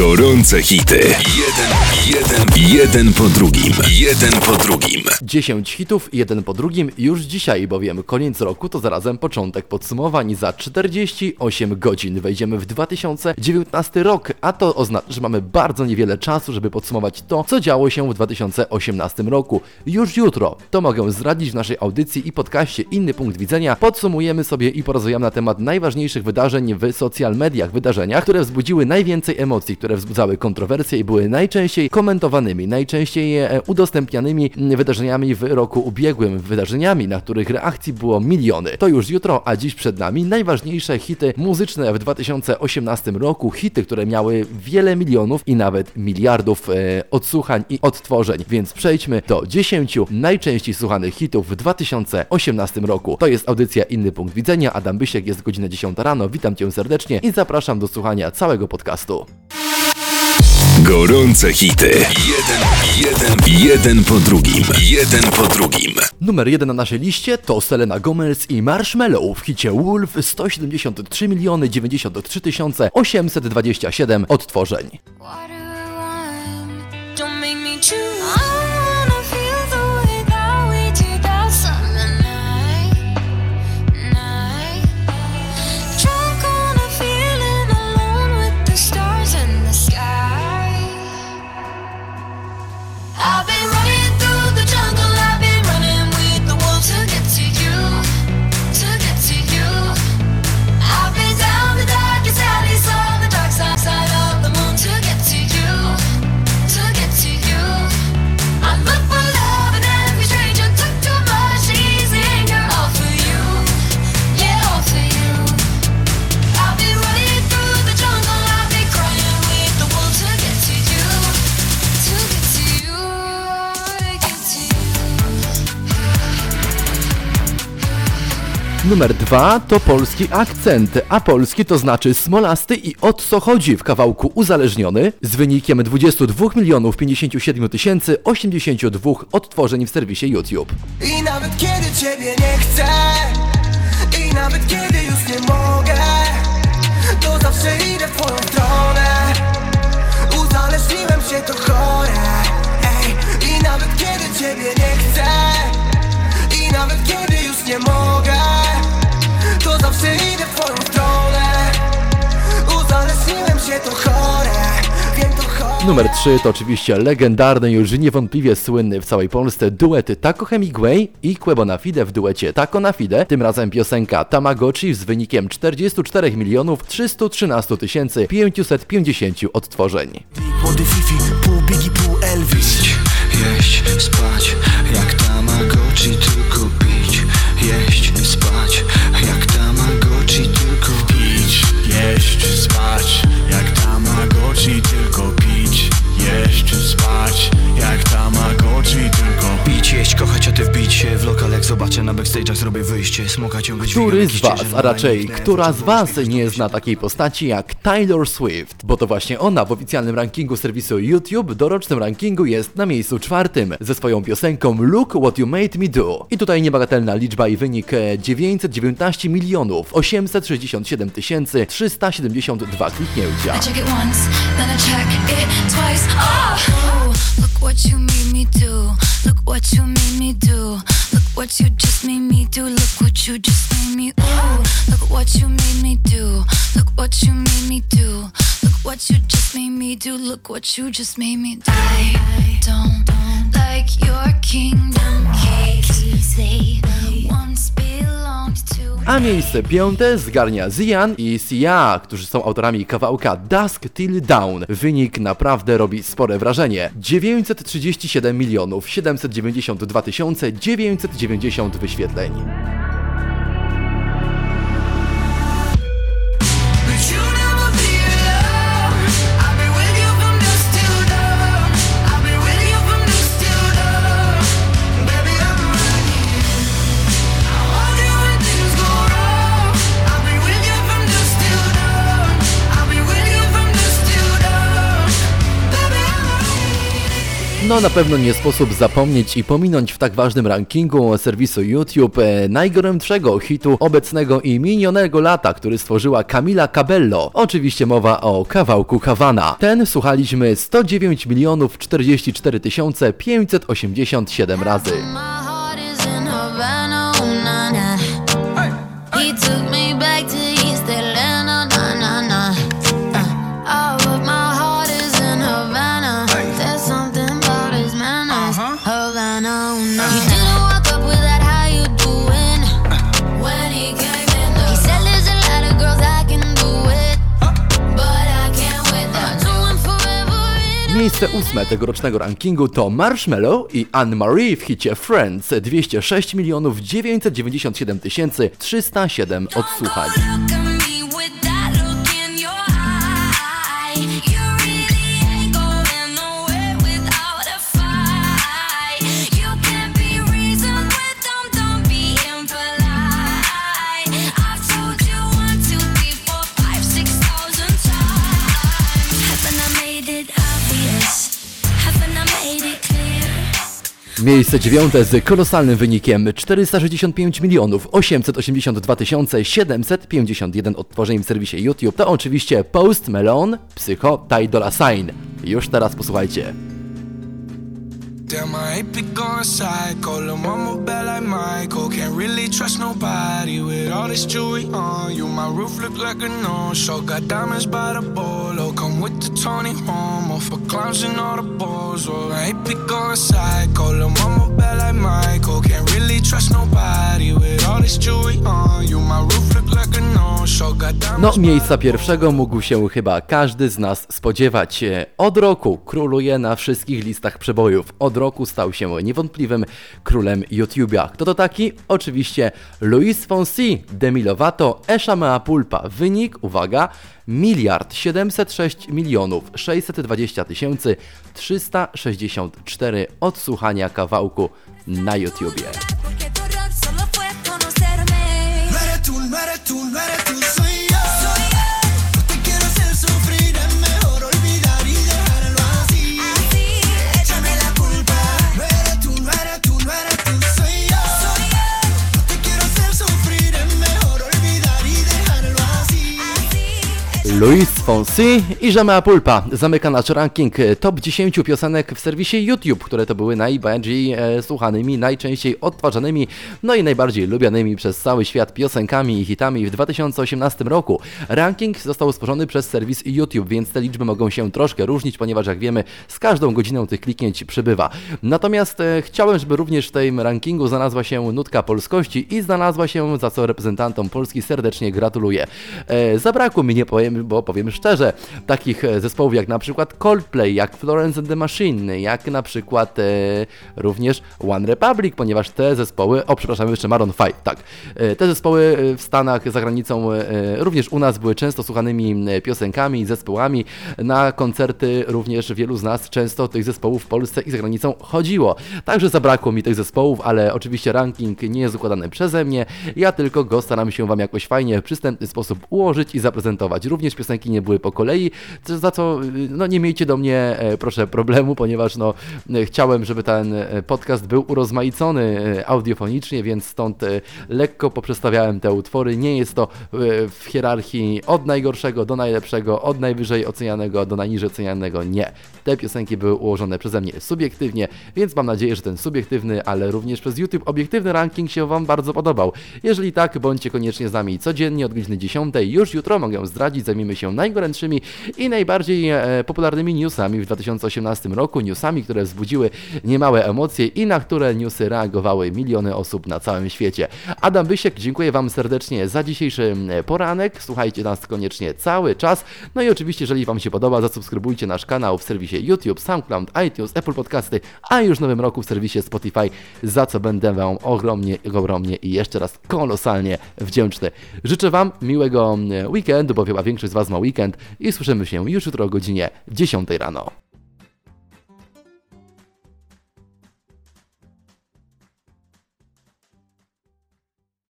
Gorące hity. Jeden, jeden, jeden po drugim. Jeden po drugim. 10 hitów, jeden po drugim, już dzisiaj, bowiem koniec roku to zarazem początek podsumowań. Za 48 godzin wejdziemy w 2019 rok, a to oznacza, że mamy bardzo niewiele czasu, żeby podsumować to, co działo się w 2018 roku. Już jutro, to mogę zdradzić w naszej audycji i podcaście Inny Punkt Widzenia, podsumujemy sobie i porozmawiamy na temat najważniejszych wydarzeń w social mediach, wydarzeniach, które wzbudziły najwięcej emocji, które wzbudzały kontrowersje i były najczęściej komentowanymi, najczęściej e, udostępnianymi wydarzeniami w roku ubiegłym, wydarzeniami, na których reakcji było miliony. To już jutro, a dziś przed nami najważniejsze hity muzyczne w 2018 roku, hity, które miały wiele milionów i nawet miliardów e, odsłuchań i odtworzeń. Więc przejdźmy do 10 najczęściej słuchanych hitów w 2018 roku. To jest audycja Inny Punkt Widzenia. Adam Bysiek jest godzina 10 rano. Witam Cię serdecznie i zapraszam do słuchania całego podcastu. Gorące hity. Jeden, jeden, jeden po drugim. Jeden po drugim. Numer jeden na naszej liście to Selena Gomez i Marshmallow w hicie Wolf 173 miliony 93 tysiące 827 odtworzeń. What Numer dwa to polski akcent, a polski to znaczy smolasty i o co chodzi w kawałku uzależniony? Z wynikiem 22 milionów 57 tysięcy 82 odtworzeń w serwisie YouTube. I nawet kiedy ciebie nie chcę I nawet kiedy już nie mogę To zawsze idę w twoją stronę. Uzależniłem się to chore Ej, I nawet kiedy ciebie nie chcę I nawet kiedy już nie mogę Zawsze idę w twoją stronę. Uzależniłem się to chore. Wiem to chore. Numer 3 to oczywiście legendarny, już niewątpliwie słynny w całej Polsce duet Taco Hemingway i Quebo na Fide w duecie Taco na Fide, tym razem piosenka Tamagotchi z wynikiem 44 milionów 313 tysięcy 550 odtworzeń. Młody Fifi, pół Biggie, pół Elvis. Jeść, spać, jak Tamagotchi, tylko pić. Jeść, spać, jeść, spać. Jak Tamagotchi, tylko pić Jeść, spać zobaczę na backstage'ach zrobię wyjście Smoka ciągle Który z Was, a raczej która z Was nie zna takiej postaci jak Taylor Swift? Bo to właśnie ona w oficjalnym rankingu serwisu YouTube dorocznym rankingu jest na miejscu czwartym ze swoją piosenką Look What You Made Me Do. I tutaj niebagatelna liczba i wynik e, 919 milionów 867 tysięcy 372 kliknięcia. I check it once, then I check it twice. Oh, look what you made me do. Look what you made me do. Look what you just made me do. Look what you just made me. Ooh, look what you made me do. Look what you made me do. What you just made me do. Look what you just made me do. I don't like your kingdom keys. They once belonged to. A miejsce piąte zgarnia Zian i Sia, którzy są autorami kawałka Dusk Till Dawn. Wynik naprawdę robi spore wrażenie. 937 milionów 792 tysiące 990 wyświetleń. Na pewno nie sposób zapomnieć i pominąć w tak ważnym rankingu serwisu YouTube e, najgorętszego hitu obecnego i minionego lata, który stworzyła Camila Cabello. Oczywiście mowa o kawałku Havana. Ten słuchaliśmy 109 milionów 44 tysiące 587 razy. Oh. He took Miejsce ósme tegorocznego rankingu to Marshmello i Anne-Marie w hicie Friends 206 milionów 997 tysięcy 307 odsłuchań. Miejsce dziewiąte z kolosalnym wynikiem 465 milionów 882 tysiące 751 odtworzeń w serwisie YouTube to oczywiście Post Malone, Psycho, Ty Dolla Sign. Już teraz posłuchajcie. Damn, I ain't be going psycho. Lil' mama bad like Michael. Can't really trust nobody with all this jewelry on you. My roof look like a no-show. Got diamonds by the bolo. Come with the Tony Romo for clowns and all the balls. Oh, I ain't be going psycho. Lil' mama bad like Michael. Can't really trust nobody No, miejsca pierwszego mógł się chyba każdy z nas spodziewać. Od roku króluje na wszystkich listach przebojów. Od roku stał się niewątpliwym królem YouTube'a. Kto to taki? Oczywiście Luis Fonsi, Demi Lovato, Esha Mea Pulpa. Wynik, uwaga, miliard 706 milionów 620 tysięcy 364 odsłuchania kawałku na YouTubie. Luis Fonsi i Jamea Pulpa zamyka nasz ranking top 10 piosenek w serwisie YouTube, które to były najbardziej e, słuchanymi, najczęściej odtwarzanymi, no i najbardziej lubianymi przez cały świat piosenkami i hitami w 2018 roku. Ranking został stworzony przez serwis YouTube, więc te liczby mogą się troszkę różnić, ponieważ jak wiemy, z każdą godziną tych kliknięć przybywa. Natomiast e, chciałem, żeby również w tym rankingu znalazła się nutka polskości i znalazła się, za co reprezentantom Polski serdecznie gratuluję. E, zabrakło mi, nie powiem, bo powiem szczerze, takich e, zespołów jak na przykład Coldplay, jak Florence and the Machine, jak na przykład e, również One Republic, ponieważ te zespoły, o przepraszam, jeszcze Maroon 5, tak, e, te zespoły e, w Stanach, za granicą, e, również u nas były często słuchanymi piosenkami, zespołami, na koncerty również wielu z nas często tych zespołów w Polsce i za granicą chodziło. Także zabrakło mi tych zespołów, ale oczywiście ranking nie jest układany przeze mnie, ja tylko go staram się Wam jakoś fajnie, w przystępny sposób ułożyć i zaprezentować. Również piosenki nie były po kolei, za co y, no, nie miejcie do mnie e, proszę problemu, ponieważ no, e, chciałem, żeby ten e, podcast był urozmaicony audiofonicznie, więc stąd lekko poprzestawiałem te utwory. Nie jest to w hierarchii od najgorszego do najlepszego, od najwyżej ocenianego do najniżej ocenianego. Nie. Te piosenki były ułożone przeze mnie subiektywnie, więc mam nadzieję, że ten subiektywny, ale również przez YouTube obiektywny ranking się Wam bardzo podobał. Jeżeli tak, bądźcie koniecznie z nami codziennie od godziny 10. Już jutro mogę zdradzić, zajmiemy się najgorętszymi i najbardziej e, popularnymi newsami w 2018 roku. Newsami, które wzbudziły niemałe emocje i na które newsy reagowały miliony osób na całym świecie. Adam Bysiek, dziękuję Wam serdecznie za dzisiejszy poranek. Słuchajcie nas koniecznie cały czas. No i oczywiście, jeżeli Wam się podoba, zasubskrybujcie nasz kanał w serwisie YouTube, SoundCloud, iTunes, Apple Podcasty, a już w nowym roku w serwisie Spotify, za co będę Wam ogromnie, ogromnie i jeszcze raz kolosalnie wdzięczny. Życzę Wam miłego weekendu, bo chyba większość z Was ma weekend i słyszymy się już jutro o godzinie 10 rano.